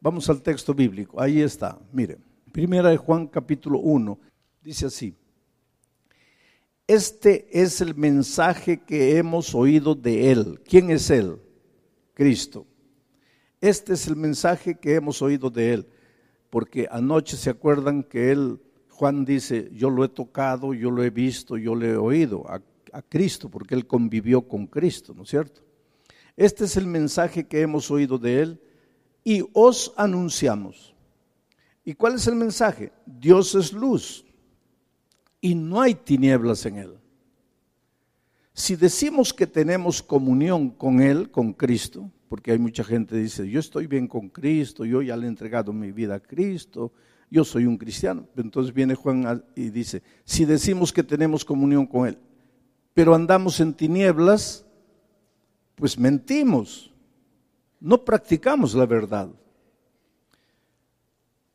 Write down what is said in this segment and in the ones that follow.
Vamos al texto bíblico. Ahí está. Mire, primera de Juan capítulo 1 dice así. Este es el mensaje que hemos oído de él. ¿Quién es él? Cristo. Este es el mensaje que hemos oído de él, porque anoche se acuerdan que él, Juan dice, yo lo he tocado, yo lo he visto, yo lo he oído a, a Cristo, porque él convivió con Cristo, ¿no es cierto? Este es el mensaje que hemos oído de él y os anunciamos. ¿Y cuál es el mensaje? Dios es luz y no hay tinieblas en él. Si decimos que tenemos comunión con Él, con Cristo, porque hay mucha gente que dice, yo estoy bien con Cristo, yo ya le he entregado mi vida a Cristo, yo soy un cristiano. Entonces viene Juan y dice, si decimos que tenemos comunión con Él, pero andamos en tinieblas, pues mentimos, no practicamos la verdad.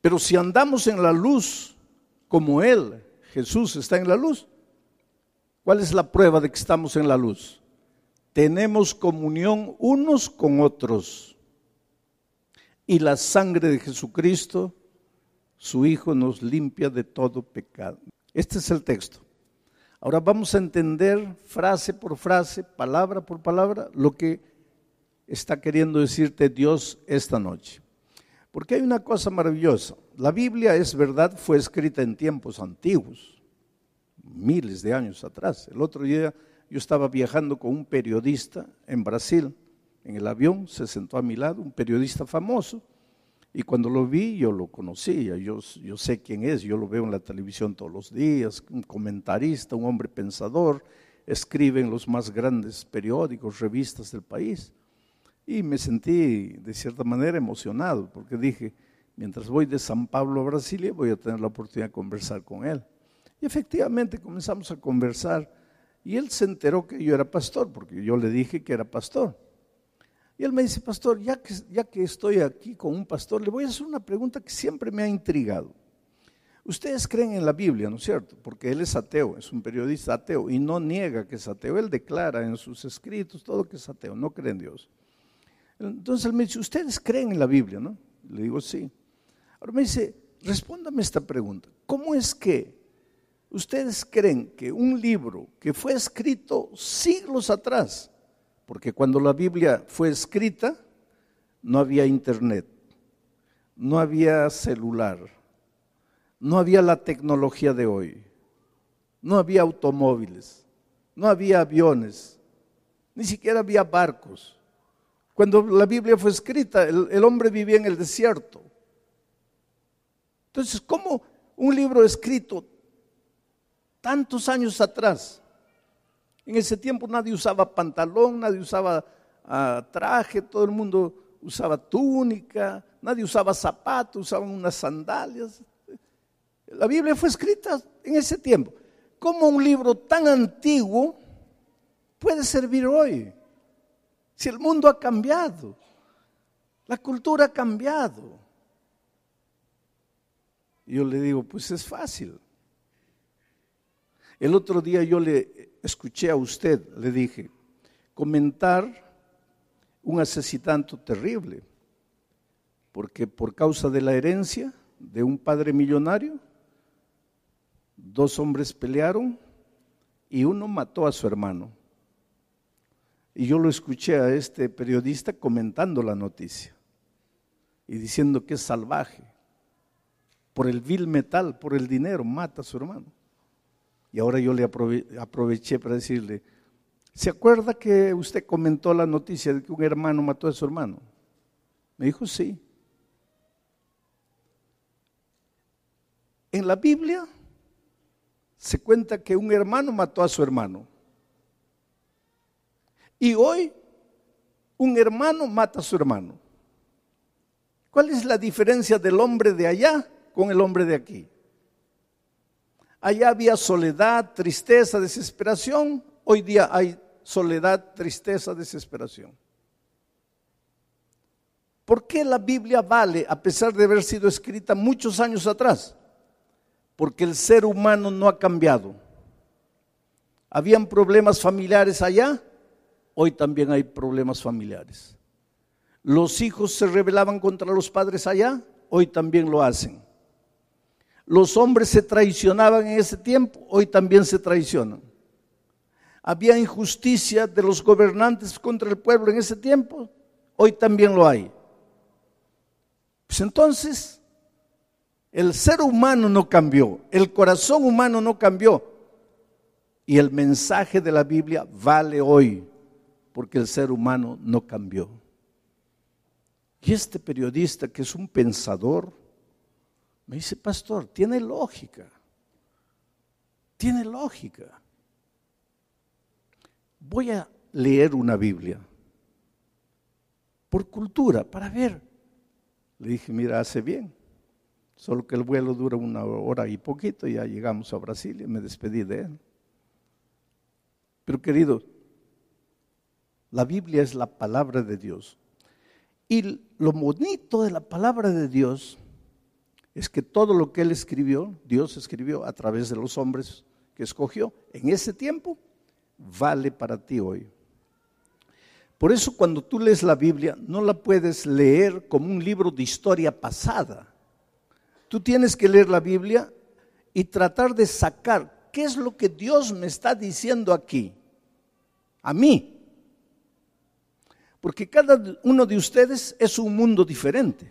Pero si andamos en la luz como Él, Jesús está en la luz, ¿cuál es la prueba de que estamos en la luz? Tenemos comunión unos con otros. Y la sangre de Jesucristo, su Hijo, nos limpia de todo pecado. Este es el texto. Ahora vamos a entender frase por frase, palabra por palabra, lo que está queriendo decirte Dios esta noche. Porque hay una cosa maravillosa. La Biblia es verdad, fue escrita en tiempos antiguos, miles de años atrás. El otro día yo estaba viajando con un periodista en Brasil, en el avión, se sentó a mi lado, un periodista famoso, y cuando lo vi, yo lo conocía, yo, yo sé quién es, yo lo veo en la televisión todos los días, un comentarista, un hombre pensador, escribe en los más grandes periódicos, revistas del país. Y me sentí de cierta manera emocionado, porque dije, mientras voy de San Pablo a Brasilia, voy a tener la oportunidad de conversar con él. Y efectivamente comenzamos a conversar, y él se enteró que yo era pastor, porque yo le dije que era pastor. Y él me dice, pastor, ya que, ya que estoy aquí con un pastor, le voy a hacer una pregunta que siempre me ha intrigado. Ustedes creen en la Biblia, ¿no es cierto? Porque él es ateo, es un periodista ateo y no niega que es ateo. Él declara en sus escritos todo que es ateo, no cree en Dios. Entonces él me dice, ¿ustedes creen en la Biblia, no? Le digo, sí. Ahora me dice, respóndame esta pregunta. ¿Cómo es que ustedes creen que un libro que fue escrito siglos atrás, porque cuando la Biblia fue escrita, no había internet, no había celular, no había la tecnología de hoy, no había automóviles, no había aviones, ni siquiera había barcos. Cuando la Biblia fue escrita, el, hombre vivía en el desierto. Entonces, ¿cómo un libro escrito tantos años atrás en ese tiempo nadie usaba pantalón, nadie usaba ah, traje, todo el mundo usaba túnica, nadie usaba zapatos, usaban unas sandalias. La Biblia fue escrita en ese tiempo. ¿Cómo un libro tan antiguo puede servir hoy? Si el mundo ha cambiado, la cultura ha cambiado. yo le digo, pues es fácil. El otro día yo le escuché a usted, le dije, comentar un asesinato terrible, porque por causa de la herencia de un padre millonario, dos hombres pelearon y uno mató a su hermano. Y yo lo escuché a este periodista comentando la noticia y diciendo que es salvaje. Por el vil metal, por el dinero, mata a su hermano. Y ahora yo le aproveché para decirle, ¿se acuerda que usted comentó la noticia de que un hermano mató a su hermano? Me dijo, sí. En la Biblia se cuenta que un hermano mató a su hermano. Y hoy un hermano mata a su hermano. ¿Cuál es la diferencia del hombre de allá con el hombre de aquí? Allá había soledad, tristeza, desesperación. Hoy día hay soledad, tristeza, desesperación. ¿Por qué la Biblia vale a pesar de haber sido escrita muchos años atrás? Porque el ser humano no ha cambiado. Habían problemas familiares allá, hoy también hay problemas familiares. Los hijos se rebelaban contra los padres allá, hoy también lo hacen. Los hombres se traicionaban en ese tiempo, hoy también se traicionan. Había injusticia de los gobernantes contra el pueblo en ese tiempo, hoy también lo hay. Pues entonces, el ser humano no cambió, el corazón humano no cambió. Y el mensaje de la Biblia vale hoy, porque el ser humano no cambió. Y este periodista, que es un pensador, me dice, pastor, tiene lógica. Tiene lógica. Voy a leer una Biblia por cultura, para ver. Le dije, mira, hace bien. Solo que el vuelo dura una hora y poquito, ya llegamos a Brasil y me despedí de él. Pero querido, la Biblia es la palabra de Dios. Y lo bonito de la palabra de Dios es que todo lo que él escribió, Dios escribió a través de los hombres que escogió en ese tiempo, vale para ti hoy. Por eso cuando tú lees la Biblia, no la puedes leer como un libro de historia pasada. Tú tienes que leer la Biblia y tratar de sacar qué es lo que Dios me está diciendo aquí, a mí. Porque cada uno de ustedes es un mundo diferente.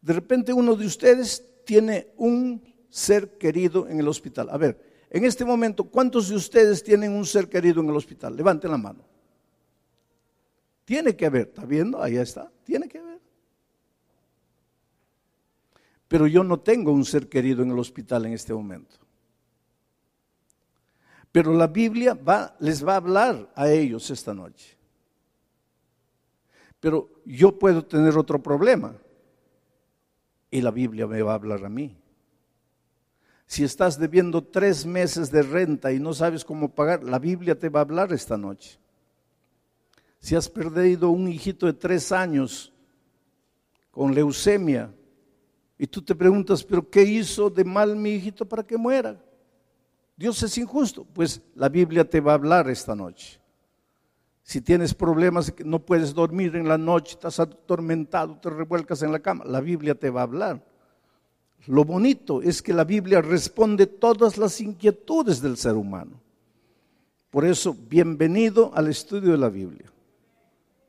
De repente uno de ustedes tiene un ser querido en el hospital. A ver, en este momento, ¿cuántos de ustedes tienen un ser querido en el hospital? Levanten la mano. Tiene que haber, ¿está viendo? Ahí está, tiene que haber. Pero yo no tengo un ser querido en el hospital en este momento. Pero la Biblia les va a hablar a ellos esta noche. Pero yo puedo tener otro problema y la Biblia me va a hablar a mí. Si estás debiendo tres meses de renta y no sabes cómo pagar, la Biblia te va a hablar esta noche. Si has perdido un hijito de tres años con leucemia y tú te preguntas, pero ¿qué hizo de mal mi hijito para que muera? Dios es injusto. Pues la Biblia te va a hablar esta noche. Si tienes problemas, no puedes dormir en la noche, estás atormentado, te revuelcas en la cama, la Biblia te va a hablar. Lo bonito es que la Biblia responde todas las inquietudes del ser humano. Por eso, bienvenido al estudio de la Biblia.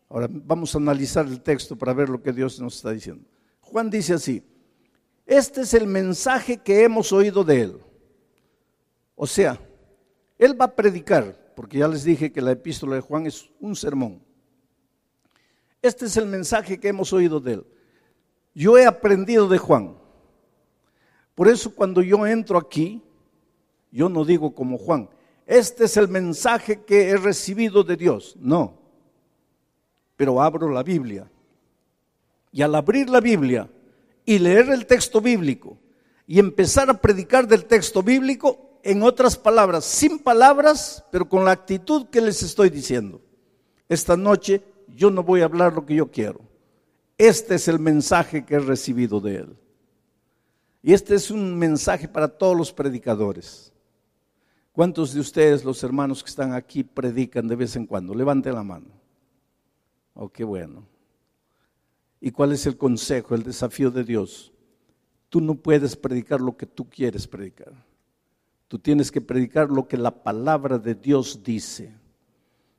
Ahora vamos a analizar el texto para ver lo que Dios nos está diciendo. Juan dice así, este es el mensaje que hemos oído de él. O sea, él va a predicar, porque ya les dije que la epístola de Juan es un sermón. Este es el mensaje que hemos oído de él. Yo he aprendido de Juan. Por eso cuando yo entro aquí, yo no digo como Juan, este es el mensaje que he recibido de Dios. No. Pero abro la Biblia. Y al abrir la Biblia y leer el texto bíblico y empezar a predicar del texto bíblico, en otras palabras, sin palabras, pero con la actitud que les estoy diciendo. Esta noche yo no voy a hablar lo que yo quiero. Este es el mensaje que he recibido de él. Y este es un mensaje para todos los predicadores. ¿Cuántos de ustedes, los hermanos que están aquí, predican de vez en cuando? Levante la mano. Oh, qué bueno. ¿Y cuál es el consejo, el desafío de Dios? Tú no puedes predicar lo que tú quieres predicar. Tú tienes que predicar lo que la palabra de Dios dice.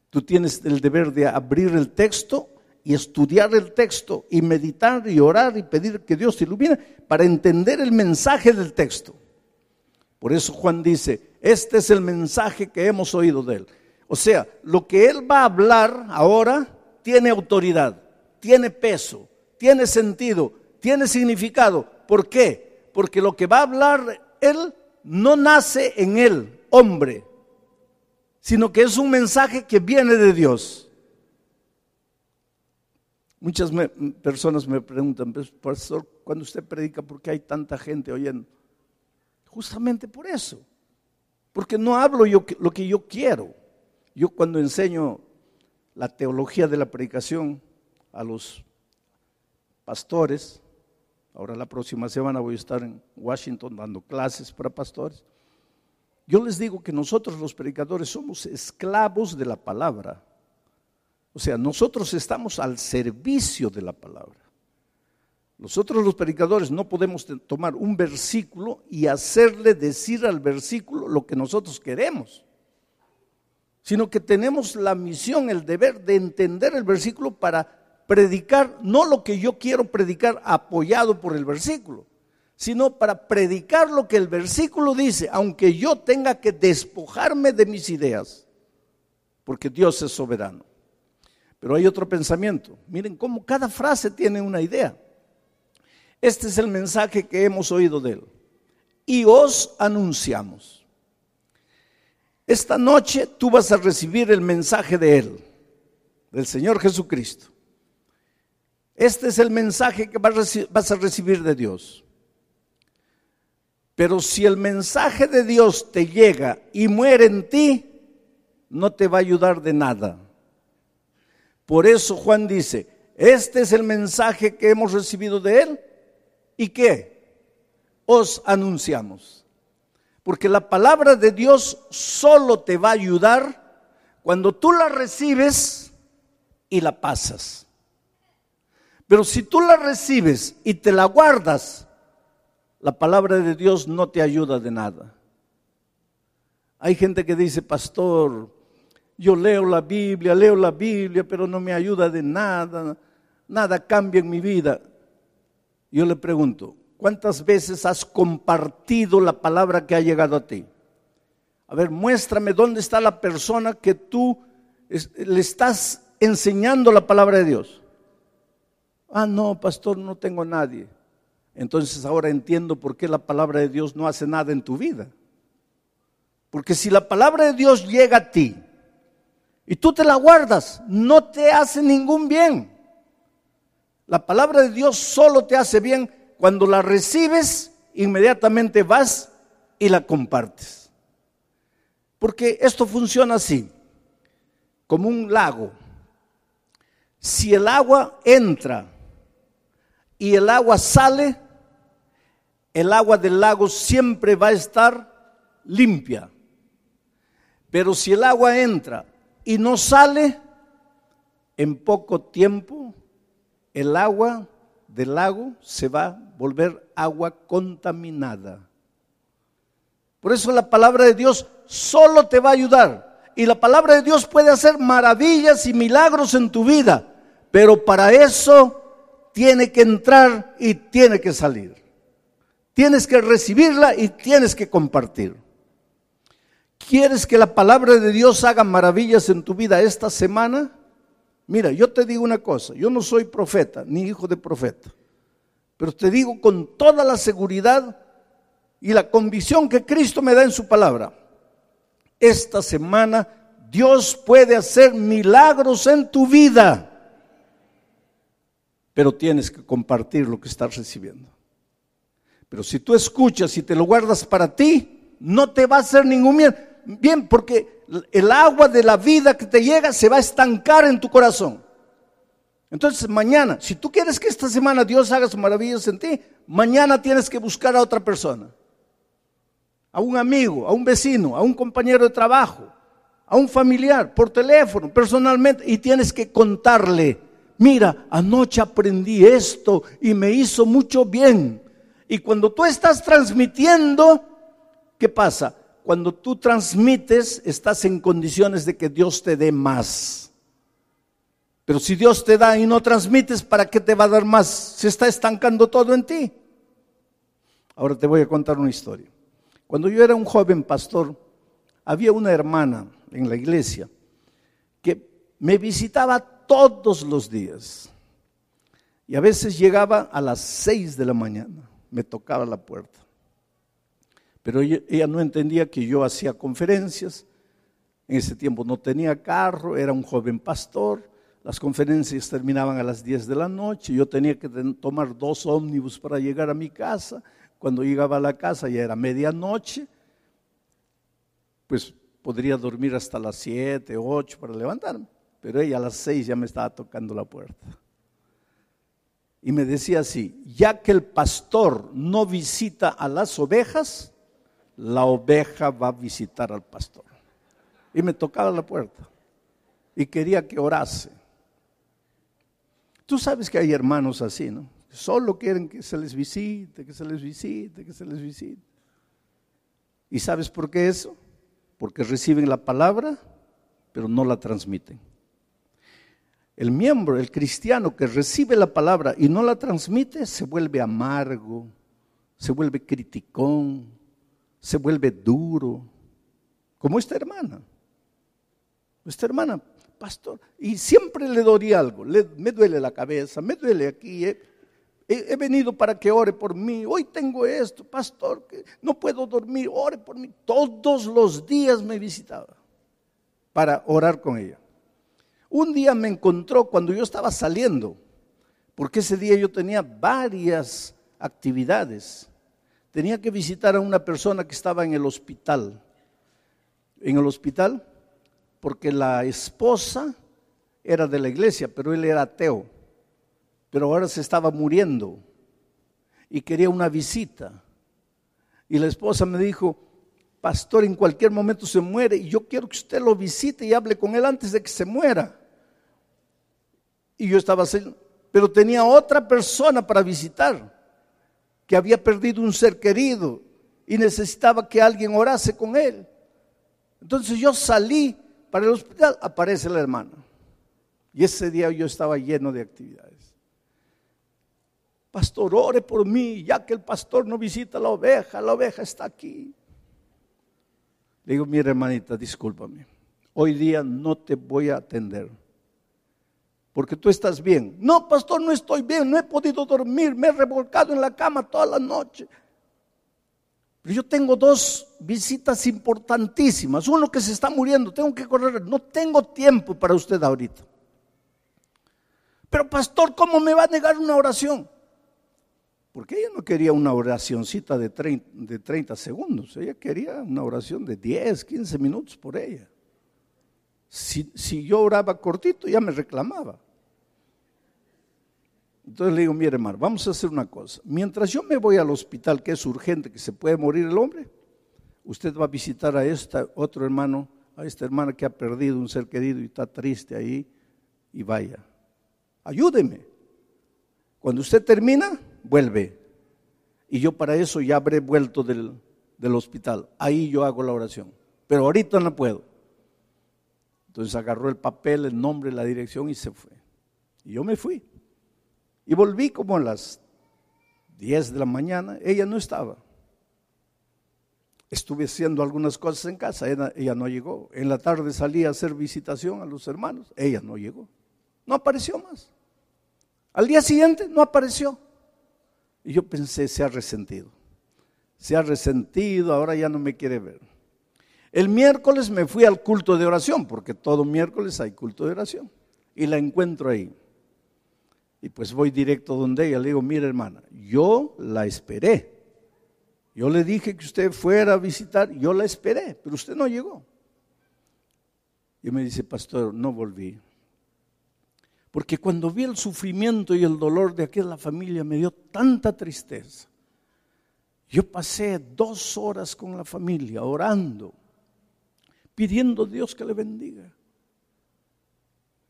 Tú tienes el deber de abrir el texto y estudiar el texto y meditar y orar y pedir que Dios te ilumine para entender el mensaje del texto. Por eso Juan dice, este es el mensaje que hemos oído de él. O sea, lo que él va a hablar ahora tiene autoridad, tiene peso, tiene sentido, tiene significado. ¿Por qué? Porque lo que va a hablar él no nace en él, hombre, sino que es un mensaje que viene de Dios. Muchas personas me preguntan, pues, pastor, cuando usted predica, ¿por qué hay tanta gente oyendo? Justamente por eso, porque no hablo yo lo que yo quiero. Yo cuando enseño la teología de la predicación a los pastores, Ahora la próxima semana voy a estar en Washington dando clases para pastores. Yo les digo que nosotros los predicadores somos esclavos de la palabra. O sea, nosotros estamos al servicio de la palabra. Nosotros los predicadores no podemos tomar un versículo y hacerle decir al versículo lo que nosotros queremos, sino que tenemos la misión, el deber de entender el versículo para predicar no lo que yo quiero predicar apoyado por el versículo, sino para predicar lo que el versículo dice, aunque yo tenga que despojarme de mis ideas, porque Dios es soberano. Pero hay otro pensamiento. Miren cómo cada frase tiene una idea. Este es el mensaje que hemos oído de él. Y os anunciamos. Esta noche tú vas a recibir el mensaje de él, del Señor Jesucristo. Este es el mensaje que vas a recibir de Dios. Pero si el mensaje de Dios te llega y muere en ti, no te va a ayudar de nada. Por eso Juan dice, este es el mensaje que hemos recibido de Él y que os anunciamos. Porque la palabra de Dios solo te va a ayudar cuando tú la recibes y la pasas. Pero si tú la recibes y te la guardas, la palabra de Dios no te ayuda de nada. Hay gente que dice, pastor, yo leo la Biblia, leo la Biblia, pero no me ayuda de nada, nada cambia en mi vida. Yo le pregunto, ¿cuántas veces has compartido la palabra que ha llegado a ti? A ver, muéstrame dónde está la persona que tú le estás enseñando la palabra de Dios. Ah, no, pastor, no tengo a nadie. Entonces ahora entiendo por qué la palabra de Dios no hace nada en tu vida. Porque si la palabra de Dios llega a ti y tú te la guardas, no te hace ningún bien. La palabra de Dios solo te hace bien cuando la recibes, inmediatamente vas y la compartes. Porque esto funciona así, como un lago. Si el agua entra y el agua sale, el agua del lago siempre va a estar limpia. Pero si el agua entra y no sale, en poco tiempo el agua del lago se va a volver agua contaminada. Por eso la palabra de Dios solo te va a ayudar. Y la palabra de Dios puede hacer maravillas y milagros en tu vida. Pero para eso tiene que entrar y tiene que salir. Tienes que recibirla y tienes que compartir. ¿Quieres que la palabra de Dios haga maravillas en tu vida esta semana? Mira, yo te digo una cosa, yo no soy profeta ni hijo de profeta, pero te digo con toda la seguridad y la convicción que Cristo me da en su palabra. Esta semana Dios puede hacer milagros en tu vida pero tienes que compartir lo que estás recibiendo. Pero si tú escuchas y te lo guardas para ti, no te va a hacer ningún bien, bien porque el agua de la vida que te llega se va a estancar en tu corazón. Entonces mañana, si tú quieres que esta semana Dios haga sus maravillas en ti, mañana tienes que buscar a otra persona, a un amigo, a un vecino, a un compañero de trabajo, a un familiar, por teléfono, personalmente, y tienes que contarle mira, anoche aprendí esto y me hizo mucho bien. Y cuando tú estás transmitiendo, ¿qué pasa? Cuando tú transmites, estás en condiciones de que Dios te dé más. Pero si Dios te da y no transmites, ¿para qué te va a dar más? Se está estancando todo en ti. Ahora te voy a contar una historia. Cuando yo era un joven pastor, había una hermana en la iglesia que me visitaba todos los días. Y a veces llegaba a las seis de la mañana, me tocaba la puerta. Pero ella, no entendía que yo hacía conferencias. En ese tiempo no tenía carro, era un joven pastor. Las conferencias terminaban a las 10 de la noche. Yo tenía que tomar dos ómnibus para llegar a mi casa. Cuando llegaba a la casa ya era medianoche. Pues podría dormir hasta las 7, 8 para levantarme pero ella a las seis ya me estaba tocando la puerta. Y me decía así, ya que el pastor no visita a las ovejas, la oveja va a visitar al pastor. Y me tocaba la puerta y quería que orase. Tú sabes que hay hermanos así, ¿no? Solo quieren que se les visite, que se les visite, que se les visite. ¿Y sabes por qué eso? Porque reciben la palabra, pero no la transmiten. El miembro, el cristiano que recibe la palabra y no la transmite, se vuelve amargo, se vuelve criticón, se vuelve duro, como esta hermana. Esta hermana, pastor, y siempre le doy algo, me duele la cabeza, me duele aquí, he, he, venido para que ore por mí, hoy tengo esto, pastor, que no puedo dormir, ore por mí. Todos los días me visitaba para orar con ella. Un día me encontró cuando yo estaba saliendo, porque ese día yo tenía varias actividades. Tenía que visitar a una persona que estaba en el hospital. En el hospital, porque la esposa era de la iglesia, pero él era ateo. Pero ahora se estaba muriendo y quería una visita. Y la esposa me dijo, pastor, en cualquier momento se muere y yo quiero que usted lo visite y hable con él antes de que se muera. Y yo estaba pero tenía otra persona para visitar, que había perdido un ser querido y necesitaba que alguien orase con él. Entonces yo salí para el hospital, aparece la hermana. Y ese día yo estaba lleno de actividades. Pastor, ore por mí, ya que el pastor no visita la oveja, la oveja está aquí. Le digo, mira hermanita, discúlpame, hoy día no te voy a atender porque tú estás bien. No, pastor, no estoy bien, no he podido dormir, me he revolcado en la cama toda la noche. Pero yo tengo dos visitas importantísimas. Uno que se está muriendo, tengo que correr, no tengo tiempo para usted ahorita. Pero pastor, ¿cómo me va a negar una oración? Porque ella no quería una oracioncita de 30, de 30 segundos, ella quería una oración de 10, 15 minutos por ella. Si, yo oraba cortito, ya me reclamaba. Entonces le digo, mire hermano, vamos a hacer una cosa. Mientras yo me voy al hospital, que es urgente, que se puede morir el hombre, usted va a visitar a este otro hermano, a esta hermana que ha perdido un ser querido y está triste ahí, y vaya. Ayúdeme. Cuando usted termina, vuelve. Y yo para eso ya habré vuelto del, del hospital. Ahí yo hago la oración. Pero ahorita no puedo. Entonces agarró el papel, el nombre, la dirección y se fue. Y yo me fui. Y volví como a las 10 de la mañana. Ella no estaba. Estuve haciendo algunas cosas en casa, ella, no llegó. En la tarde salí a hacer visitación a los hermanos, ella no llegó. No apareció más. Al día siguiente no apareció. Y yo pensé, se ha resentido. Se ha resentido, ahora ya no me quiere ver. El miércoles me fui al culto de oración, porque todo miércoles hay culto de oración. Y la encuentro ahí. Y pues voy directo donde ella. Le digo, mira hermana, yo la esperé. Yo le dije que usted fuera a visitar, yo la esperé, pero usted no llegó. Y me dice, pastor, no volví. Porque cuando vi el sufrimiento y el dolor de aquella familia me dio tanta tristeza. Yo pasé dos horas con la familia orando pidiendo a Dios que le bendiga.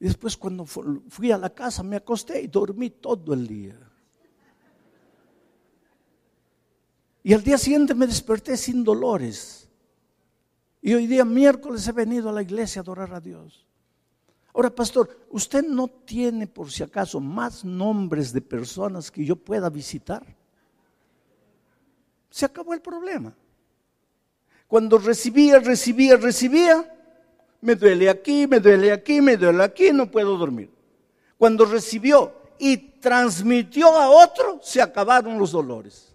Después cuando fui a la casa me acosté y dormí todo el día. Y al día siguiente me desperté sin dolores. Y hoy día miércoles he venido a la iglesia a adorar a Dios. Ahora, pastor, ¿usted no tiene por si acaso más nombres de personas que yo pueda visitar? Se acabó el problema. Cuando recibía, recibía, recibía, me duele aquí, me duele aquí, me duele aquí, no puedo dormir. Cuando recibió y transmitió a otro, se acabaron los dolores.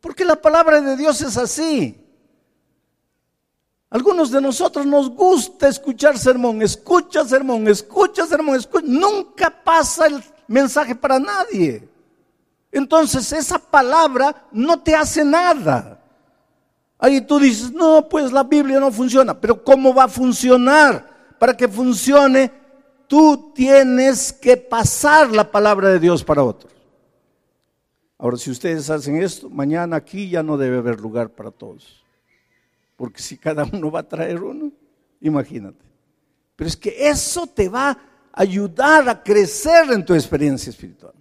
Porque la palabra de Dios es así. Algunos de nosotros nos gusta escuchar sermón, escucha sermón, escucha sermón, escucha. Nunca pasa el mensaje para nadie. Entonces esa palabra no te hace nada. Ahí tú dices, no, pues la Biblia no funciona. Pero ¿cómo va a funcionar? Para que funcione, tú tienes que pasar la palabra de Dios para otros. Ahora, si ustedes hacen esto, mañana aquí ya no debe haber lugar para todos. Porque si cada uno va a traer uno, imagínate. Pero es que eso te va ayudar a crecer en tu experiencia espiritual.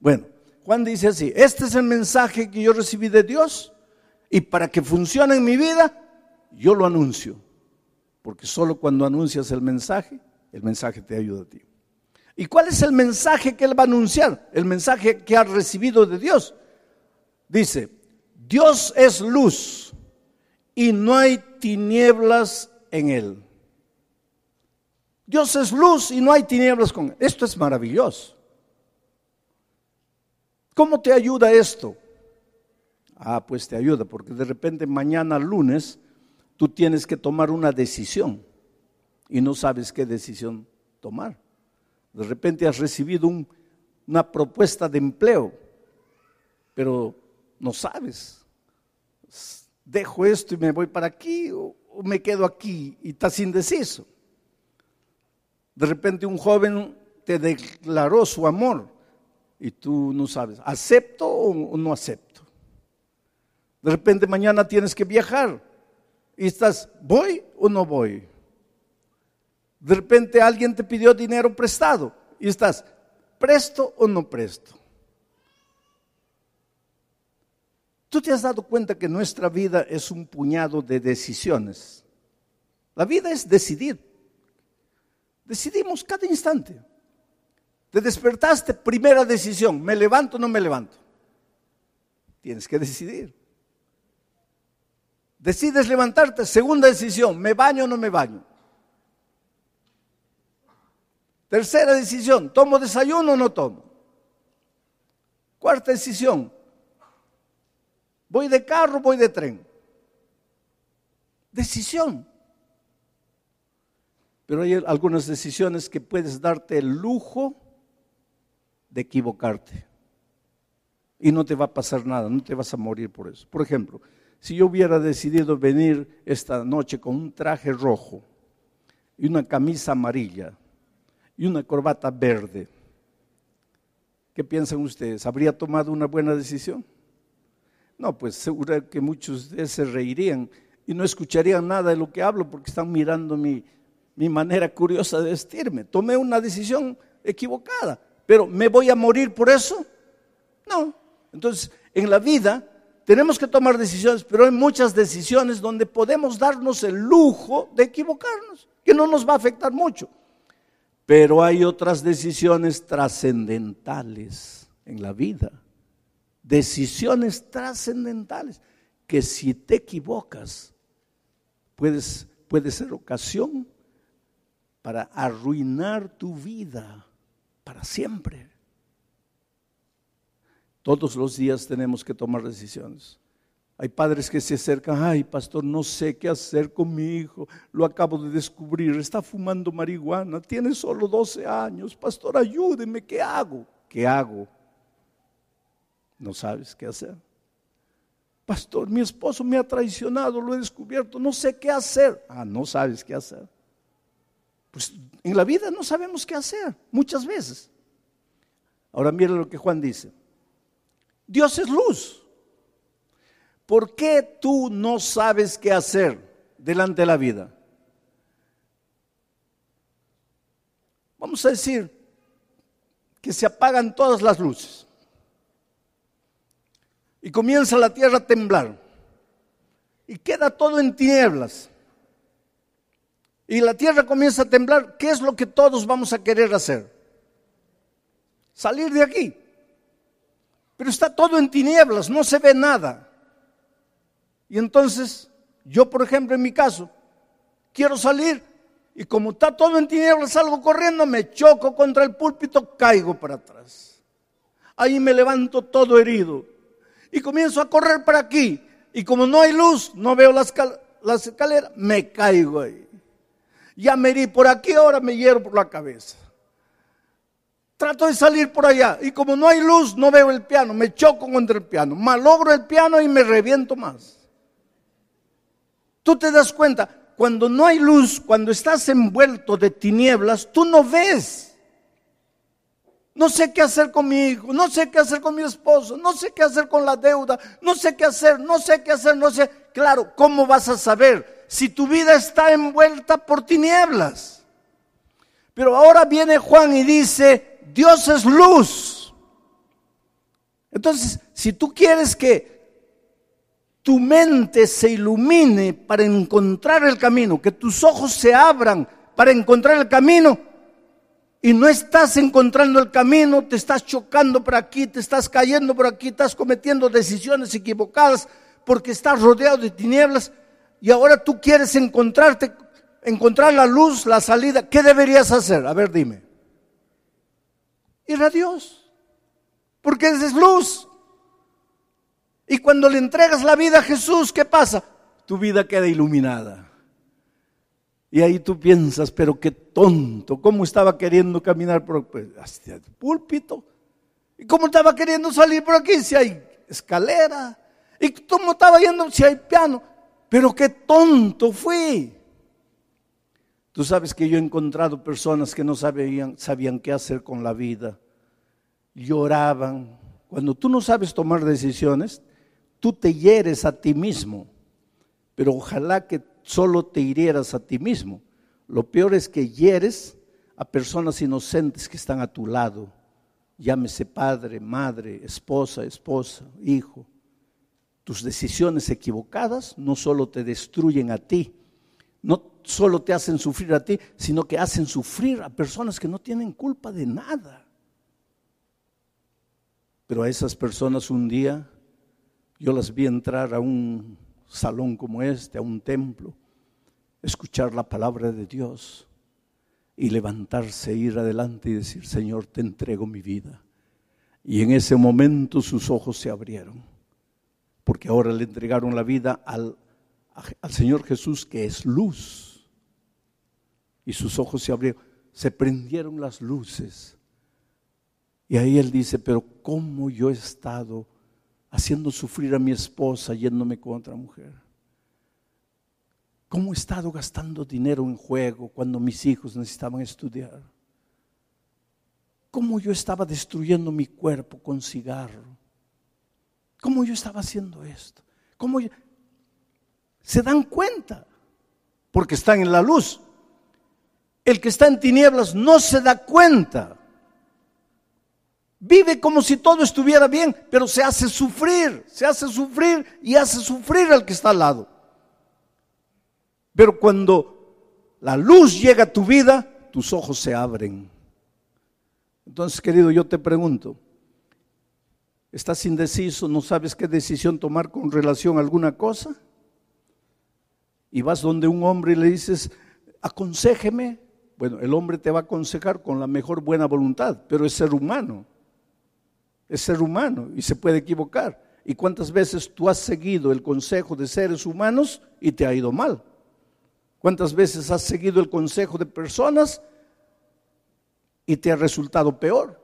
Bueno, Juan dice así, este es el mensaje que yo recibí de Dios y para que funcione en mi vida, yo lo anuncio. Porque solo cuando anuncias el mensaje, el mensaje te ayuda a ti. ¿Y cuál es el mensaje que él va a anunciar? El mensaje que ha recibido de Dios. Dice, Dios es luz y no hay tinieblas en él. Dios es luz y no hay tinieblas con él. Esto es maravilloso. ¿Cómo te ayuda esto? Ah, pues te ayuda, porque de repente mañana lunes tú tienes que tomar una decisión y no sabes qué decisión tomar. De repente has recibido una propuesta de empleo, pero no sabes. Dejo esto y me voy para aquí o, o me quedo aquí y estás indeciso. De repente un joven te declaró su amor y tú no sabes, ¿acepto o no acepto? De repente mañana tienes que viajar y estás, ¿voy o no voy? De repente alguien te pidió dinero prestado y estás, ¿presto o no presto? Tú te has dado cuenta que nuestra vida es un puñado de decisiones. La vida es decidir. Decidimos cada instante. Te despertaste, primera decisión, ¿me levanto o no me levanto? Tienes que decidir. Decides levantarte, segunda decisión, ¿me baño o no me baño? Tercera decisión, ¿tomo desayuno o no tomo? Cuarta decisión, ¿voy de carro o voy de tren? Decisión. Pero hay algunas decisiones que puedes darte el lujo de equivocarte. Y no te va a pasar nada, no te vas a morir por eso. Por ejemplo, si yo hubiera decidido venir esta noche con un traje rojo y una camisa amarilla y una corbata verde, ¿qué piensan ustedes? ¿Habría tomado una buena decisión? No, pues seguro que muchos de se reirían y no escucharían nada de lo que hablo porque están mirando mi, mi manera curiosa de vestirme. Tomé una decisión equivocada, pero ¿me voy a morir por eso? No. Entonces, en la vida tenemos que tomar decisiones, pero hay muchas decisiones donde podemos darnos el lujo de equivocarnos, que no nos va a afectar mucho. Pero hay otras decisiones trascendentales en la vida, decisiones trascendentales, que si te equivocas, puedes, puede ser ocasión para arruinar tu vida para siempre. Todos los días tenemos que tomar decisiones. Hay padres que se acercan, ay pastor, no sé qué hacer con mi hijo, lo acabo de descubrir, está fumando marihuana, tiene solo 12 años, pastor, ayúdeme, ¿qué hago? ¿Qué hago? No sabes qué hacer. Pastor, mi esposo me ha traicionado, lo he descubierto, no sé qué hacer. Ah, no sabes qué hacer. Pues en la vida no sabemos qué hacer, muchas veces. Ahora mira lo que Juan dice. Dios es luz. ¿Por qué tú no sabes qué hacer delante de la vida? Vamos a decir que se apagan todas las luces y comienza la tierra a temblar y queda todo en tinieblas y la tierra comienza a temblar, ¿qué es lo que todos vamos a querer hacer? Salir de aquí. Pero está todo en tinieblas, no se ve nada. Y entonces, yo por ejemplo en mi caso, quiero salir y como está todo en tinieblas, salgo corriendo, me choco contra el púlpito, caigo para atrás. Ahí me levanto todo herido y comienzo a correr para aquí. Y como no hay luz, no veo las, escaleras, me caigo ahí. Ya me herí por aquí, ahora me hiero por la cabeza. Trato de salir por allá y como no hay luz, no veo el piano, me choco contra el piano, malogro el piano y me reviento más. Tú te das cuenta, cuando no hay luz, cuando estás envuelto de tinieblas, tú no ves. No sé qué hacer con mi hijo, no sé qué hacer con mi esposo, no sé qué hacer con la deuda, no sé qué hacer, no sé qué hacer, no sé. Claro, ¿cómo vas a saber si tu vida está envuelta por tinieblas. Pero ahora viene Juan y dice, Dios es luz. Entonces, si tú quieres que tu mente se ilumine para encontrar el camino, que tus ojos se abran para encontrar el camino, y no estás encontrando el camino, te estás chocando por aquí, te estás cayendo por aquí, estás cometiendo decisiones equivocadas porque estás rodeado de tinieblas y ahora tú quieres encontrarte, encontrar la luz, la salida. ¿Qué deberías hacer? A ver, dime. Ir a Dios, porque es luz. Y cuando le entregas la vida a Jesús, ¿qué pasa? Tu vida queda iluminada. Y ahí tú piensas, pero qué tonto, cómo estaba queriendo caminar por pues, el púlpito. Y cómo estaba queriendo salir por aquí si hay escalera. Y cómo estaba yendo si hay piano. Pero qué tonto fui. Tú sabes que yo he encontrado personas que no sabían, sabían qué hacer con la vida. Lloraban. Cuando tú no sabes tomar decisiones, tú te hieres a ti mismo. Pero ojalá que solo te hirieras a ti mismo. Lo peor es que hieres a personas inocentes que están a tu lado. Llámese padre, madre, esposa, esposa, hijo. Tus decisiones equivocadas no solo te destruyen a ti, no solo te hacen sufrir a ti, sino que hacen sufrir a personas que no tienen culpa de nada. Pero a esas personas un día yo las vi entrar a un salón como este, a un templo, escuchar la palabra de Dios y levantarse, ir adelante y decir, Señor, te entrego mi vida. Y en ese momento sus ojos se abrieron, porque ahora le entregaron la vida al, al Señor Jesús, que es luz. Y sus ojos se abrieron, se prendieron las luces. Y ahí él dice, pero ¿cómo yo he estado haciendo sufrir a mi esposa yéndome con otra mujer? ¿Cómo he estado gastando dinero en juego cuando mis hijos necesitaban estudiar? ¿Cómo yo estaba destruyendo mi cuerpo con cigarro? ¿Cómo yo estaba haciendo esto? ¿Cómo Se dan cuenta porque están en la luz. El que está en tinieblas no se da cuenta. Vive como si todo estuviera bien, pero se hace sufrir, se hace sufrir y hace sufrir al que está al lado. Pero cuando la luz llega a tu vida, tus ojos se abren. Entonces, querido, yo te pregunto, ¿estás indeciso? ¿No sabes qué decisión tomar con relación a alguna cosa? Y vas donde un hombre y le dices, aconsejeme. Bueno, el hombre te va a aconsejar con la mejor buena voluntad, pero es ser humano es ser humano y se puede equivocar. ¿Y cuántas veces tú has seguido el consejo de seres humanos y te ha ido mal? ¿Cuántas veces has seguido el consejo de personas y te ha resultado peor?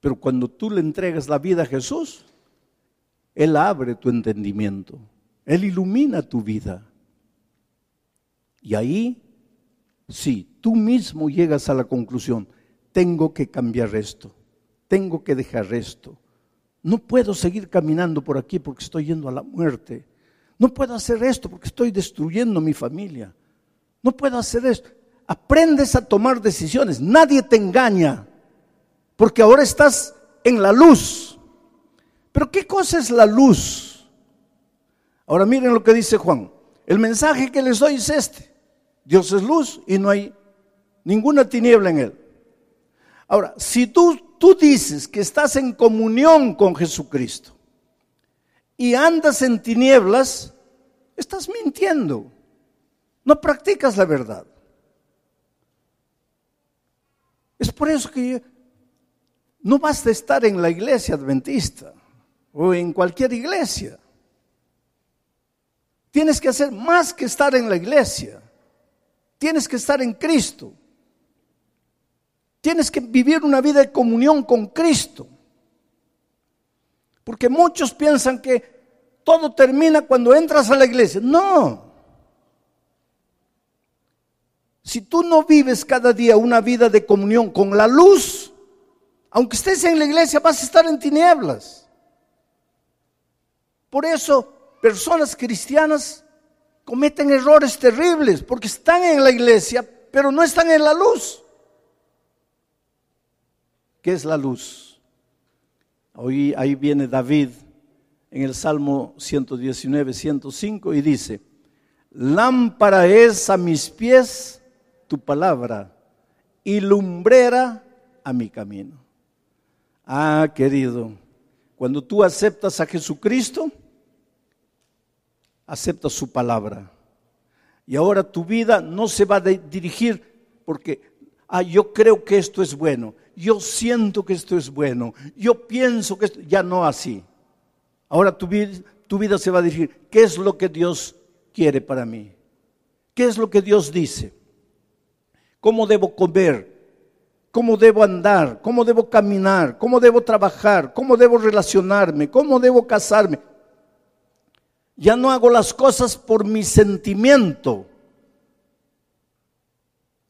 Pero cuando tú le entregas la vida a Jesús, Él abre tu entendimiento, Él ilumina tu vida. Y ahí, sí, tú mismo llegas a la conclusión, tengo que cambiar esto, tengo que dejar esto. No puedo seguir caminando por aquí porque estoy yendo a la muerte. No puedo hacer esto porque estoy destruyendo mi familia. No puedo hacer esto. Aprendes a tomar decisiones. Nadie te engaña porque ahora estás en la luz. Pero ¿qué cosa es la luz? Ahora miren lo que dice Juan. El mensaje que les doy es este. Dios es luz y no hay ninguna tiniebla en él. Ahora, si tú, tú dices que estás en comunión con Jesucristo y andas en tinieblas, estás mintiendo. No practicas la verdad. Es por eso que no basta estar en la iglesia adventista o en cualquier iglesia. Tienes que hacer más que estar en la iglesia. Tienes que estar en Cristo. Tienes que vivir una vida de comunión con Cristo. Porque muchos piensan que todo termina cuando entras a la iglesia. No. Si tú no vives cada día una vida de comunión con la luz, aunque estés en la iglesia vas a estar en tinieblas. Por eso, personas cristianas cometen errores terribles porque están en la iglesia, pero no están en la luz. ¿Qué es la luz? Hoy ahí viene David en el Salmo 119, 105 y dice, lámpara es a mis pies tu palabra y lumbrera a mi camino. Ah, querido, cuando tú aceptas a Jesucristo, aceptas su palabra. Y ahora tu vida no se va a dirigir porque, ah, yo creo que esto es bueno, yo siento que esto es bueno, yo pienso que esto, ya no así. Ahora tu, tu vida se va a dirigir, ¿qué es lo que Dios quiere para mí? ¿Qué es lo que Dios dice? ¿Cómo debo comer? ¿Cómo debo andar? ¿Cómo debo caminar? ¿Cómo debo trabajar? ¿Cómo debo relacionarme? ¿Cómo debo casarme? Ya no hago las cosas por mi sentimiento.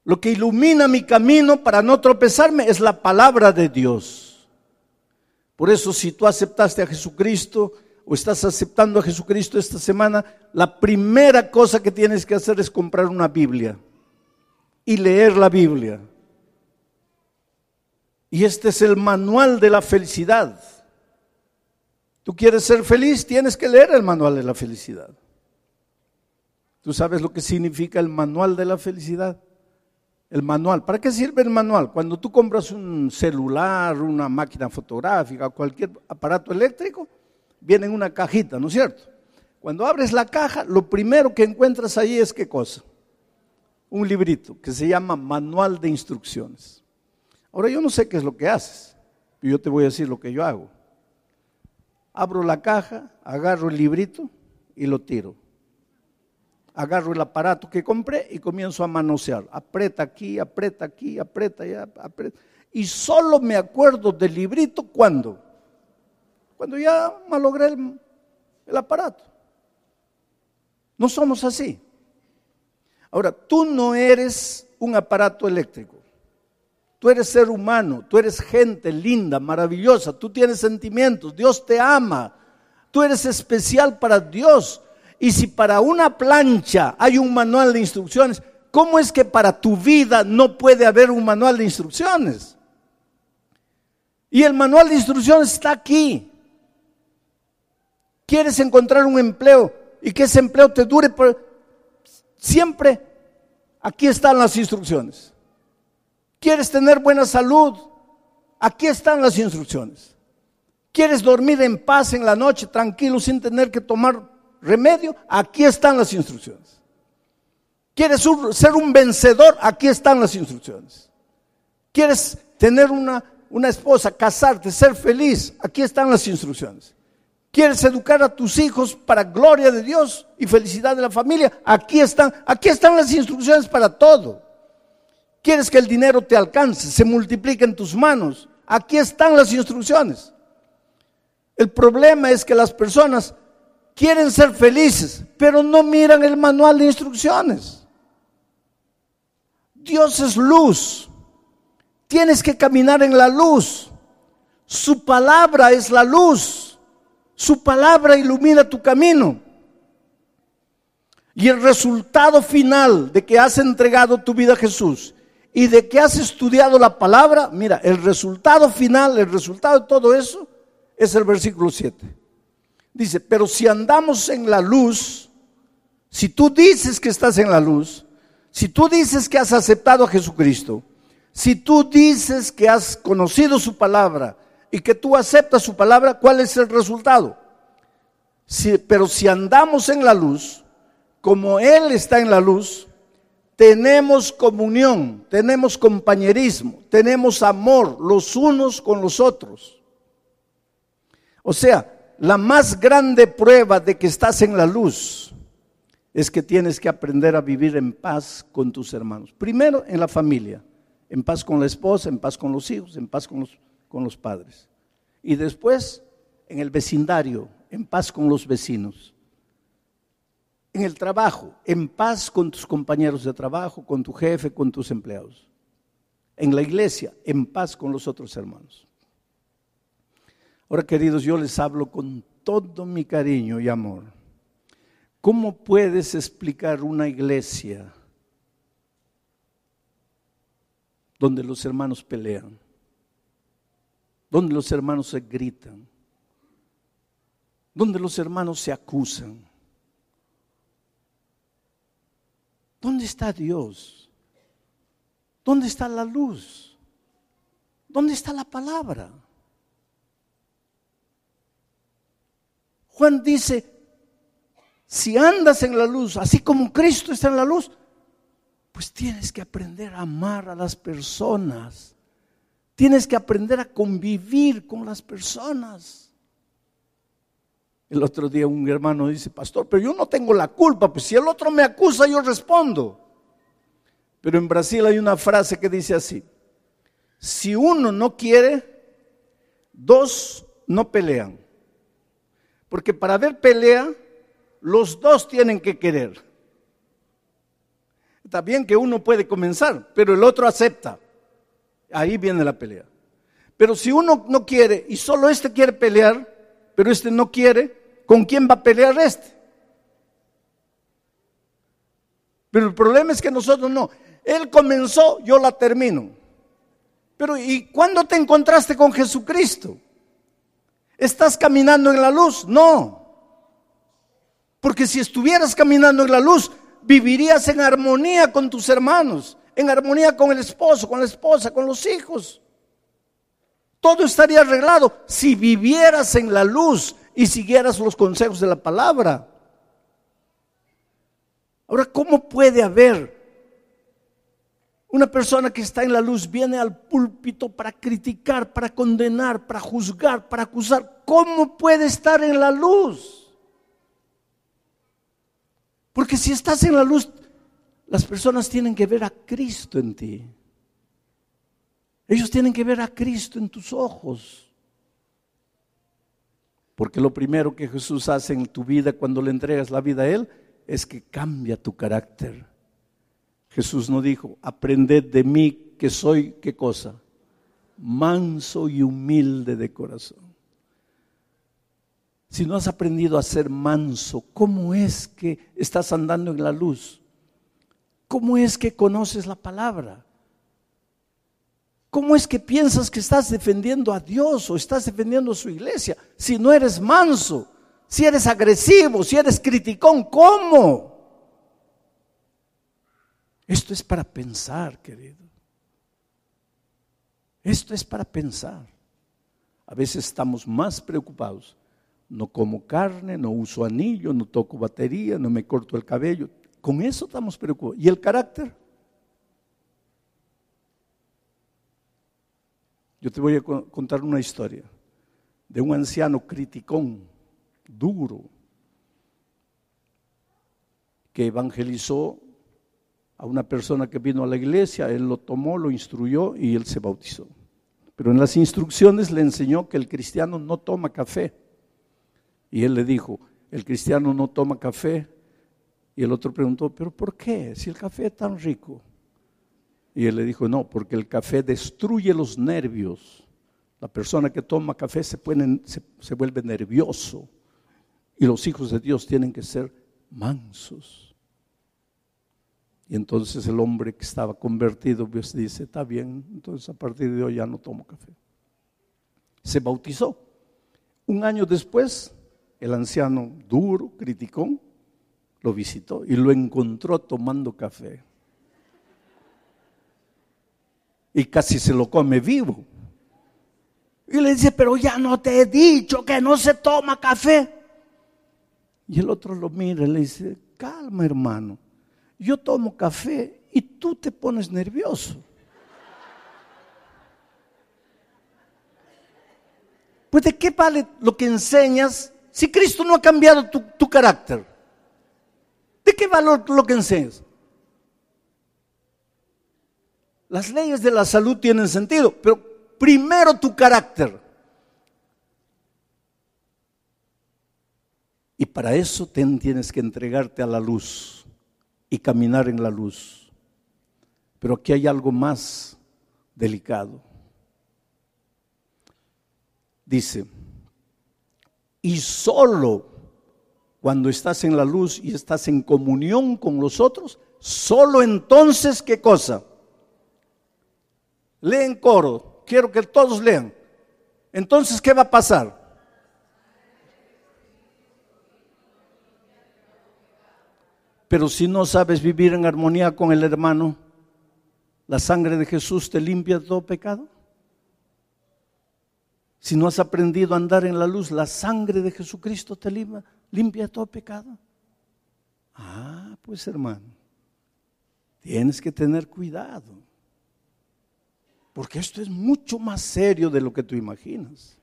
Lo que ilumina mi camino para no tropezarme es la palabra de Dios. Por eso si tú aceptaste a Jesucristo o estás aceptando a Jesucristo esta semana, la primera cosa que tienes que hacer es comprar una Biblia y leer la Biblia. Y este es el manual de la felicidad. Tú quieres ser feliz, tienes que leer el manual de la felicidad. ¿Tú sabes lo que significa el manual de la felicidad? El manual. ¿Para qué sirve el manual? Cuando tú compras un celular, una máquina fotográfica, cualquier aparato eléctrico, viene en una cajita, ¿no es cierto? Cuando abres la caja, lo primero que encuentras ahí es qué cosa? Un librito que se llama Manual de Instrucciones. Ahora yo no sé qué es lo que haces, pero yo te voy a decir lo que yo hago. Abro la caja, agarro el librito y lo tiro agarro el aparato que compré y comienzo a manosear. Aprieta aquí, aprieta aquí, aprieta allá, aprieta. Y solo me acuerdo del librito cuando. Cuando ya malogré el, el aparato. No somos así. Ahora, tú no eres un aparato eléctrico. Tú eres ser humano, tú eres gente linda, maravillosa, tú tienes sentimientos, Dios te ama, tú eres especial para Dios. Y si para una plancha hay un manual de instrucciones, ¿cómo es que para tu vida no puede haber un manual de instrucciones? Y el manual de instrucciones está aquí. ¿Quieres encontrar un empleo y que ese empleo te dure por siempre? Aquí están las instrucciones. ¿Quieres tener buena salud? Aquí están las instrucciones. ¿Quieres dormir en paz en la noche, tranquilo, sin tener que tomar remedio, aquí están las instrucciones. ¿Quieres ser un vencedor? Aquí están las instrucciones. ¿Quieres tener una, una esposa, casarte, ser feliz? Aquí están las instrucciones. ¿Quieres educar a tus hijos para gloria de Dios y felicidad de la familia? Aquí están, aquí están las instrucciones para todo. ¿Quieres que el dinero te alcance, se multiplique en tus manos? Aquí están las instrucciones. El problema es que las personas quieren ser felices, pero no miran el manual de instrucciones. Dios es luz. Tienes que caminar en la luz. Su palabra es la luz. Su palabra ilumina tu camino. Y el resultado final de que has entregado tu vida a Jesús y de que has estudiado la palabra, mira, el resultado final, el resultado de todo eso es el versículo 7. Dice, pero si andamos en la luz, si tú dices que estás en la luz, si tú dices que has aceptado a Jesucristo, si tú dices que has conocido su palabra y que tú aceptas su palabra, ¿cuál es el resultado? pero si andamos en la luz, como Él está en la luz, tenemos comunión, tenemos compañerismo, tenemos amor los unos con los otros. O sea, la más grande prueba de que estás en la luz es que tienes que aprender a vivir en paz con tus hermanos. Primero en la familia, en paz con la esposa, en paz con los hijos, en paz con los, con los padres. Y después en el vecindario, en paz con los vecinos. En el trabajo, en paz con tus compañeros de trabajo, con tu jefe, con tus empleados. En la iglesia, en paz con los otros hermanos. Ahora, queridos, yo les hablo con todo mi cariño y amor. ¿Cómo puedes explicar una iglesia donde los hermanos pelean, donde los hermanos se gritan, donde los hermanos se acusan? ¿Dónde está Dios? ¿Dónde está la luz? ¿Dónde está la palabra? Juan dice, si andas en la luz, así como Cristo está en la luz, pues tienes que aprender a amar a las personas. Tienes que aprender a convivir con las personas. El otro día un hermano dice, pastor, pero yo no tengo la culpa, pues si el otro me acusa, yo respondo. Pero en Brasil hay una frase que dice así, si uno no quiere, dos no pelean. Porque para haber pelea, los dos tienen que querer. Está bien que uno puede comenzar, pero el otro acepta. Ahí viene la pelea. Pero si uno no quiere y solo este quiere pelear, pero este no quiere, ¿con quién va a pelear este? Pero el problema es que nosotros no. Él comenzó, yo la termino. Pero ¿y cuándo te encontraste con Jesucristo? ¿Estás caminando en la luz? No. Porque si estuvieras caminando en la luz, vivirías en armonía con tus hermanos, en armonía con el esposo, con la esposa, con los hijos. Todo estaría arreglado si vivieras en la luz y siguieras los consejos de la palabra. Ahora, ¿cómo puede haber una persona que está en la luz viene al púlpito para criticar, para condenar, para juzgar, para acusar? ¿Cómo puede estar en la luz? Porque si estás en la luz, las personas tienen que ver a Cristo en ti. Ellos tienen que ver a Cristo en tus ojos. Porque lo primero que Jesús hace en tu vida cuando le entregas la vida a Él es que cambia tu carácter. Jesús no dijo, aprended de mí que soy, ¿qué cosa? Manso y humilde de corazón. Si no has aprendido a ser manso, ¿cómo es que estás andando en la luz? ¿Cómo es que conoces la palabra? ¿Cómo es que piensas que estás defendiendo a Dios o estás defendiendo a su iglesia si no eres manso, si eres agresivo, si eres criticón? ¿Cómo? Esto es para pensar, querido. Esto es para pensar. A veces estamos más preocupados no como carne, no uso anillo, no toco batería, no me corto el cabello. Con eso estamos preocupados. ¿Y el carácter? Yo te voy a contar una historia de un anciano criticón, duro, que evangelizó a una persona que vino a la iglesia, él lo tomó, lo instruyó y él se bautizó. Pero en las instrucciones le enseñó que el cristiano no toma café y él le dijo, el cristiano no toma café. Y el otro preguntó, pero ¿por qué? Si el café es tan rico. Y él le dijo, no, porque el café destruye los nervios. La persona que toma café se, se, vuelve nervioso. Y los hijos de Dios tienen que ser mansos. Y entonces el hombre que estaba convertido pues dice, está bien, entonces a partir de hoy ya no tomo café. Se bautizó. Un año después el anciano duro, criticón, lo visitó y lo encontró tomando café. Y casi se lo come vivo. Y le dice, pero ya no te he dicho que no se toma café. Y el otro lo mira y le dice, calma hermano, yo tomo café y tú te pones nervioso. Pues de qué vale lo que enseñas si Cristo no ha cambiado tu, carácter? ¿De qué valor lo que enseñas? Las leyes de la salud tienen sentido, pero primero tu carácter. Y para eso tienes que entregarte a la luz y caminar en la luz. Pero aquí hay algo más delicado. Dice, y solo cuando estás en la luz y estás en comunión con los otros, solo entonces, ¿qué cosa? Leen coro, quiero que todos lean. Entonces, ¿qué va a pasar? Pero si no sabes vivir en armonía con el hermano, ¿la sangre de Jesús te limpia todo pecado? Si no has aprendido a andar en la luz, la sangre de Jesucristo te limpia, limpia todo pecado. Ah, pues hermano, tienes que tener cuidado. Porque esto es mucho más serio de lo que tú imaginas.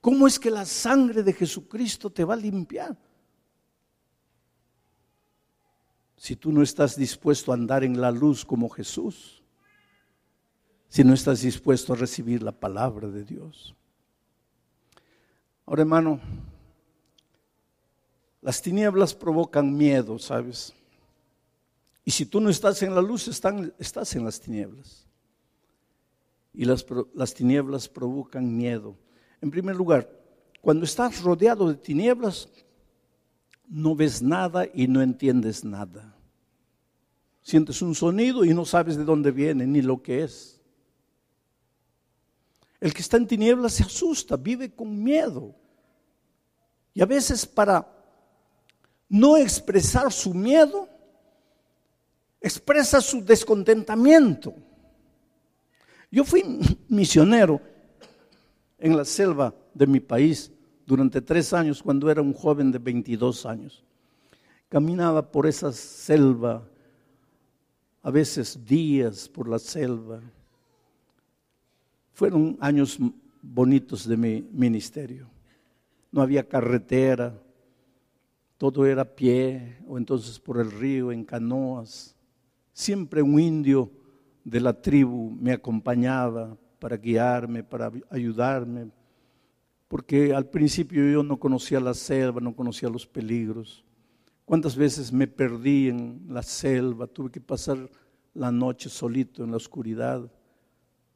¿Cómo es que la sangre de Jesucristo te va a limpiar? Si tú no estás dispuesto a andar en la luz como Jesús si no estás dispuesto a recibir la palabra de Dios. Ahora, hermano, las tinieblas provocan miedo, ¿sabes? Y si tú no estás en la luz, estás en las tinieblas. Y las, las tinieblas provocan miedo. En primer lugar, cuando estás rodeado de tinieblas, no ves nada y no entiendes nada. Sientes un sonido y no sabes de dónde viene ni lo que es. El que está en tinieblas se asusta, vive con miedo. Y a veces para no expresar su miedo, expresa su descontentamiento. Yo fui misionero en la selva de mi país durante tres años cuando era un joven de 22 años. Caminaba por esa selva, a veces días por la selva fueron años bonitos de mi ministerio. No había carretera, todo era a pie o entonces por el río en canoas. Siempre un indio de la tribu me acompañaba para guiarme, para ayudarme, porque al principio yo no conocía la selva, no conocía los peligros. ¿Cuántas veces me perdí en la selva? Tuve que pasar la noche solito en la oscuridad.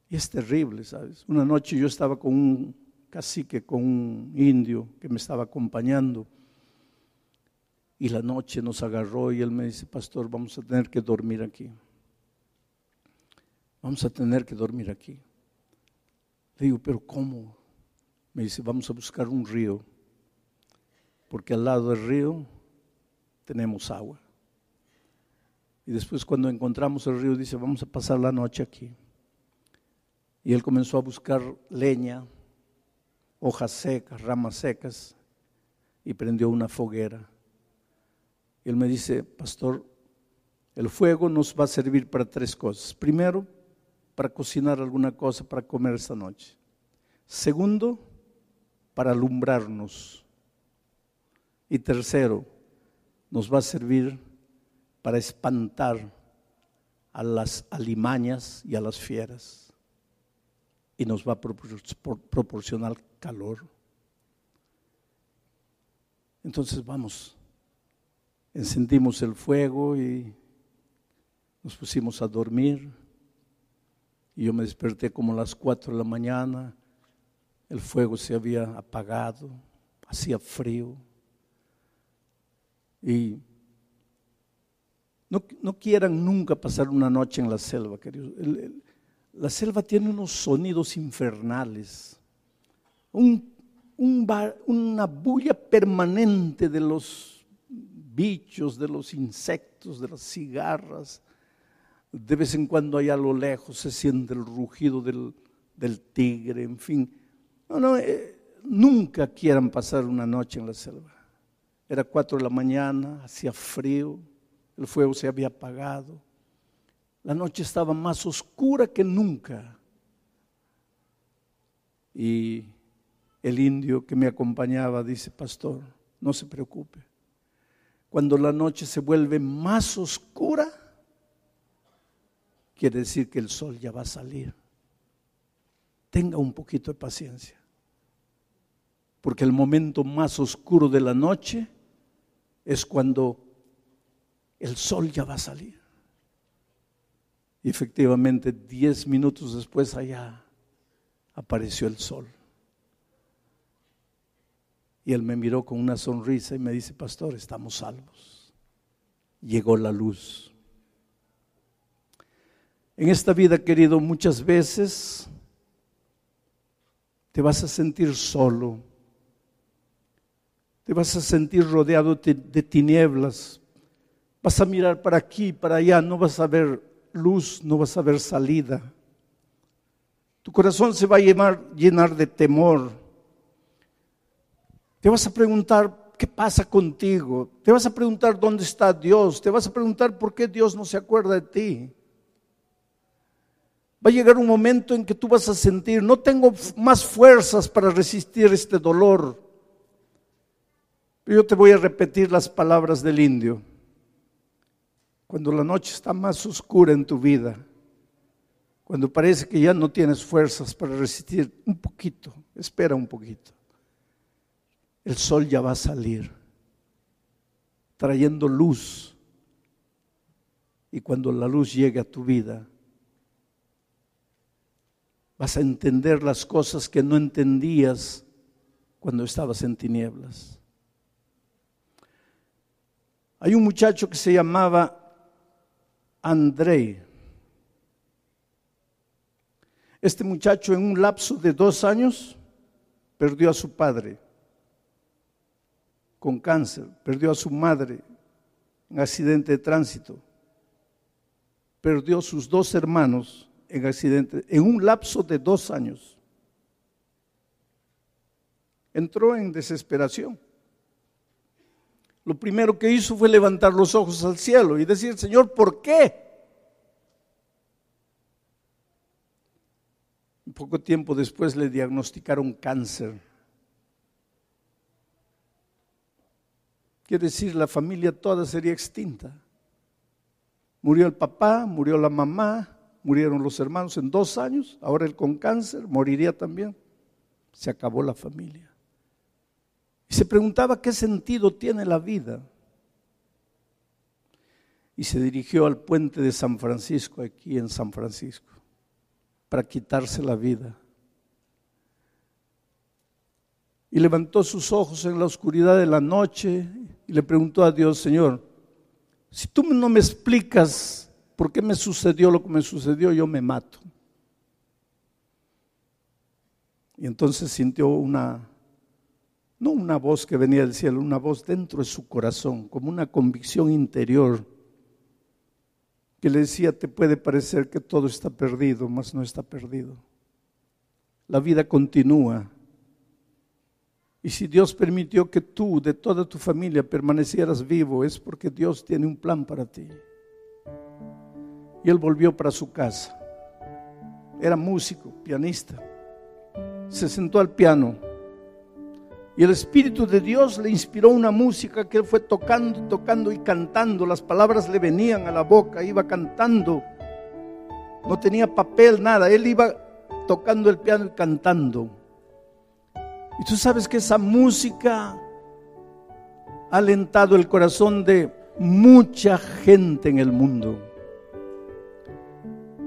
Y es terrible, ¿sabes? Una noche yo estaba con un cacique, con un indio que me estaba acompañando. Y la noche nos agarró y él me dice, pastor, vamos a tener que dormir aquí. Vamos a tener que dormir aquí. Le digo, pero ¿cómo? Me dice, vamos a buscar un río, porque al lado del río tenemos agua. Y después cuando encontramos el río, dice, vamos a pasar la noche aquí. Y él comenzó a buscar leña, hojas secas, ramas secas, y prendió una foguera. Y él me dice, pastor, el fuego nos va a servir para tres cosas. Primero, para cocinar alguna cosa para comer esta noche. Segundo, para alumbrarnos. Y tercero, nos va a servir para espantar a las alimañas y a las fieras y nos va a proporcionar calor. Entonces vamos, encendimos el fuego y nos pusimos a dormir. Y yo me desperté como a las cuatro de la mañana, el fuego se había apagado, hacía frío. Y no, no quieran nunca pasar una noche en la selva, queridos. La selva tiene unos sonidos infernales, una bulla permanente de los bichos, de los insectos, de las cigarras. De vez en cuando allá a lo lejos se siente el rugido del, tigre, en fin. No, no, eh, nunca quieran pasar una noche en la selva. Era cuatro de la mañana, hacía frío, el fuego se había apagado la noche estaba más oscura que nunca. Y el indio que me acompañaba dice, pastor, no se preocupe. Cuando la noche se vuelve más oscura, quiere decir que el sol ya va a salir. Tenga un poquito de paciencia. Porque el momento más oscuro de la noche es cuando el sol ya va a salir. Y efectivamente, diez minutos después allá apareció el sol. Y él me miró con una sonrisa y me dice, pastor, estamos salvos. Llegó la luz. En esta vida, querido, muchas veces te vas a sentir solo, te vas a sentir rodeado de, tinieblas, vas a mirar para aquí, para allá, no vas a ver luz, no vas a ver salida. Tu corazón se va a llenar, llenar de temor. Te vas a preguntar, ¿qué pasa contigo? Te vas a preguntar, ¿dónde está Dios? Te vas a preguntar, ¿por qué Dios no se acuerda de ti? Va a llegar un momento en que tú vas a sentir, no tengo más fuerzas para resistir este dolor. Yo te voy a repetir las palabras del indio. Cuando la noche está más oscura en tu vida, cuando parece que ya no tienes fuerzas para resistir, un poquito, espera un poquito. El sol ya va a salir, trayendo luz. Y cuando la luz llegue a tu vida, Vas a entender las cosas que no entendías cuando estabas en tinieblas. Hay un muchacho que se llamaba Andrei. Este muchacho en un lapso de dos años perdió a su padre con cáncer, perdió a su madre en accidente de tránsito, perdió a sus dos hermanos en accidente en un lapso de dos años. Entró en desesperación. Lo primero que hizo fue levantar los ojos al cielo y decir, Señor, ¿por qué? Un poco tiempo después le diagnosticaron cáncer. Quiere decir, la familia toda sería extinta. Murió el papá, murió la mamá, murieron los hermanos en dos años, ahora él con cáncer moriría también. Se acabó la familia. Y se preguntaba qué sentido tiene la vida. Y se dirigió al puente de San Francisco, aquí en San Francisco, para quitarse la vida. Y levantó sus ojos en la oscuridad de la noche y le preguntó a Dios, Señor, si tú no me explicas ¿por qué me sucedió lo que me sucedió? Yo me mato. Y entonces sintió una, no una voz que venía del cielo, una voz dentro de su corazón, como una convicción interior que le decía, te puede parecer que todo está perdido, mas no está perdido. La vida continúa. Y si Dios permitió que tú, de toda tu familia, permanecieras vivo, es porque Dios tiene un plan para ti. Y él volvió para su casa. Era músico, pianista. Se sentó al piano. Y el Espíritu de Dios le inspiró una música que él fue tocando, tocando y cantando. Las palabras le venían a la boca, iba cantando. No tenía papel, nada. Él iba tocando el piano y cantando. Y tú sabes que esa música ha alentado el corazón de mucha gente en el mundo.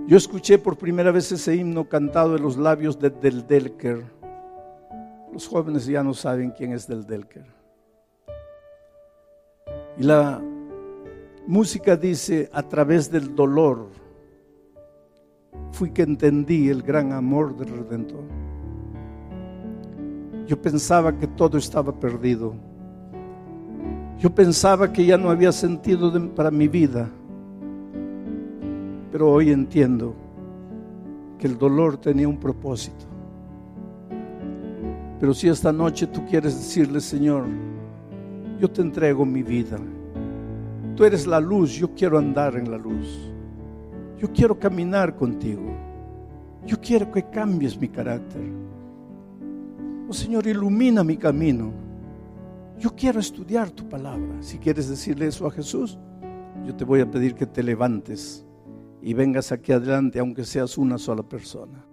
Yo escuché por primera vez ese himno cantado de los labios de Del Delker. Los jóvenes ya no saben quién es Del Delker. Y la música dice, a través del dolor fui que entendí el gran amor del Redentor. Yo pensaba que todo estaba perdido. Yo pensaba que ya no había sentido para mi vida. Pero hoy entiendo que el dolor tenía un propósito. Pero si esta noche tú quieres decirle, Señor, yo te entrego mi vida. Tú eres la luz, yo quiero andar en la luz. Yo quiero caminar contigo. Yo quiero que cambies mi carácter. Oh Señor, ilumina mi camino. Yo quiero estudiar tu palabra. Si quieres decirle eso a Jesús, yo te voy a pedir que te levantes y vengas aquí adelante, aunque seas una sola persona.